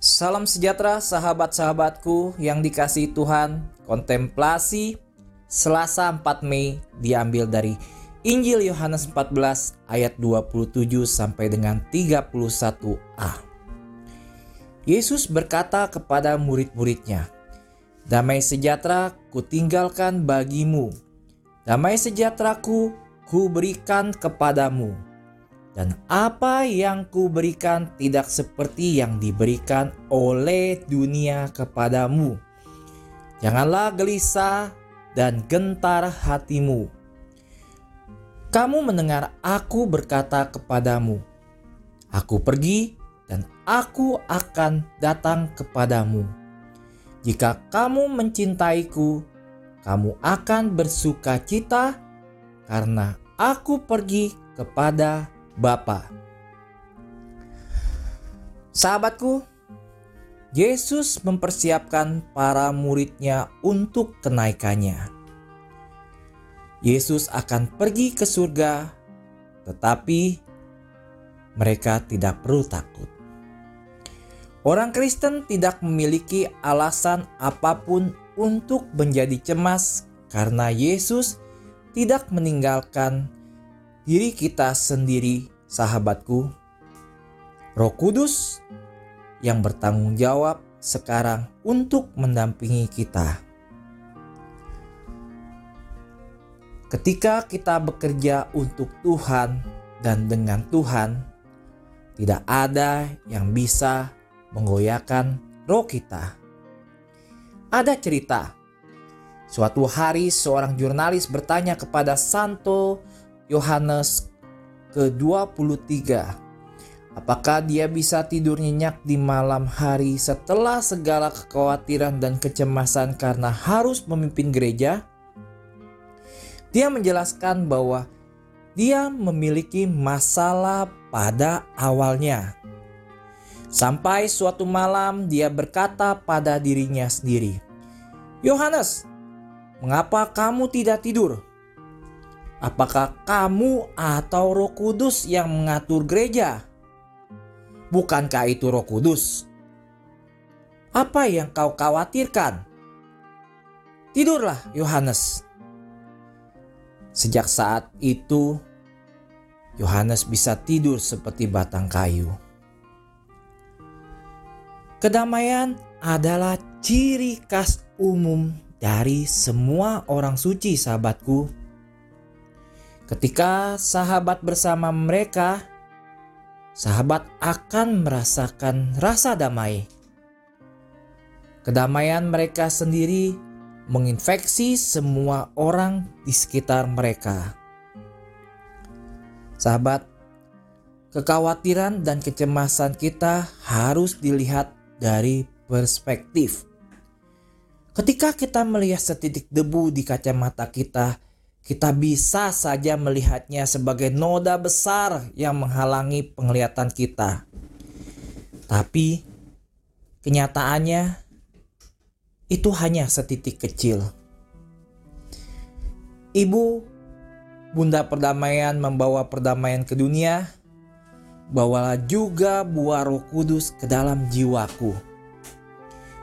Salam sejahtera sahabat-sahabatku yang dikasih Tuhan. Kontemplasi Selasa 4 Mei diambil dari Injil Yohanes 14 ayat 27 sampai dengan 31a. Yesus berkata kepada murid-muridnya, Damai sejahtera kutinggalkan bagimu. Damai sejahteraku ku berikan kepadamu dan apa yang kuberikan tidak seperti yang diberikan oleh dunia kepadamu. Janganlah gelisah dan gentar hatimu. Kamu mendengar aku berkata kepadamu, Aku pergi dan aku akan datang kepadamu. Jika kamu mencintaiku, kamu akan bersuka cita karena aku pergi kepada Bapa. Sahabatku, Yesus mempersiapkan para muridnya untuk kenaikannya. Yesus akan pergi ke surga, tetapi mereka tidak perlu takut. Orang Kristen tidak memiliki alasan apa pun untuk menjadi cemas karena Yesus tidak meninggalkan diri kita sendiri, sahabatku. Roh Kudus yang bertanggung jawab sekarang untuk mendampingi kita. Ketika kita bekerja untuk Tuhan dan dengan Tuhan, tidak ada yang bisa menggoyahkan roh kita. Ada cerita, suatu hari seorang jurnalis bertanya kepada Santo Yohanes ke-23. Apakah dia bisa tidur nyenyak di malam hari setelah segala kekhawatiran dan kecemasan karena harus memimpin gereja? Dia menjelaskan bahwa dia memiliki masalah pada awalnya. Sampai suatu malam dia berkata pada dirinya sendiri, "Yohanes, mengapa kamu tidak tidur?" Apakah kamu atau Roh Kudus yang mengatur gereja? Bukankah itu Roh Kudus? Apa yang kau khawatirkan? Tidurlah, Yohanes. Sejak saat itu, Yohanes bisa tidur seperti batang kayu. Kedamaian adalah ciri khas umum dari semua orang suci, sahabatku. Ketika sahabat bersama mereka, sahabat akan merasakan rasa damai. Kedamaian mereka sendiri menginfeksi semua orang di sekitar mereka. Sahabat, kekhawatiran dan kecemasan kita harus dilihat dari perspektif. Ketika kita melihat setitik debu di kacamata kita, kita bisa saja melihatnya sebagai noda besar yang menghalangi penglihatan kita. Tapi kenyataannya itu hanya setitik kecil. Ibu, Bunda perdamaian membawa perdamaian ke dunia. Bawalah juga buah Roh Kudus ke dalam jiwaku,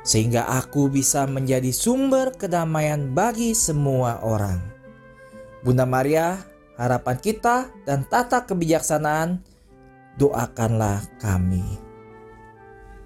sehingga aku bisa menjadi sumber kedamaian bagi semua orang. Bunda Maria, harapan kita dan tata kebijaksanaan, doakanlah kami.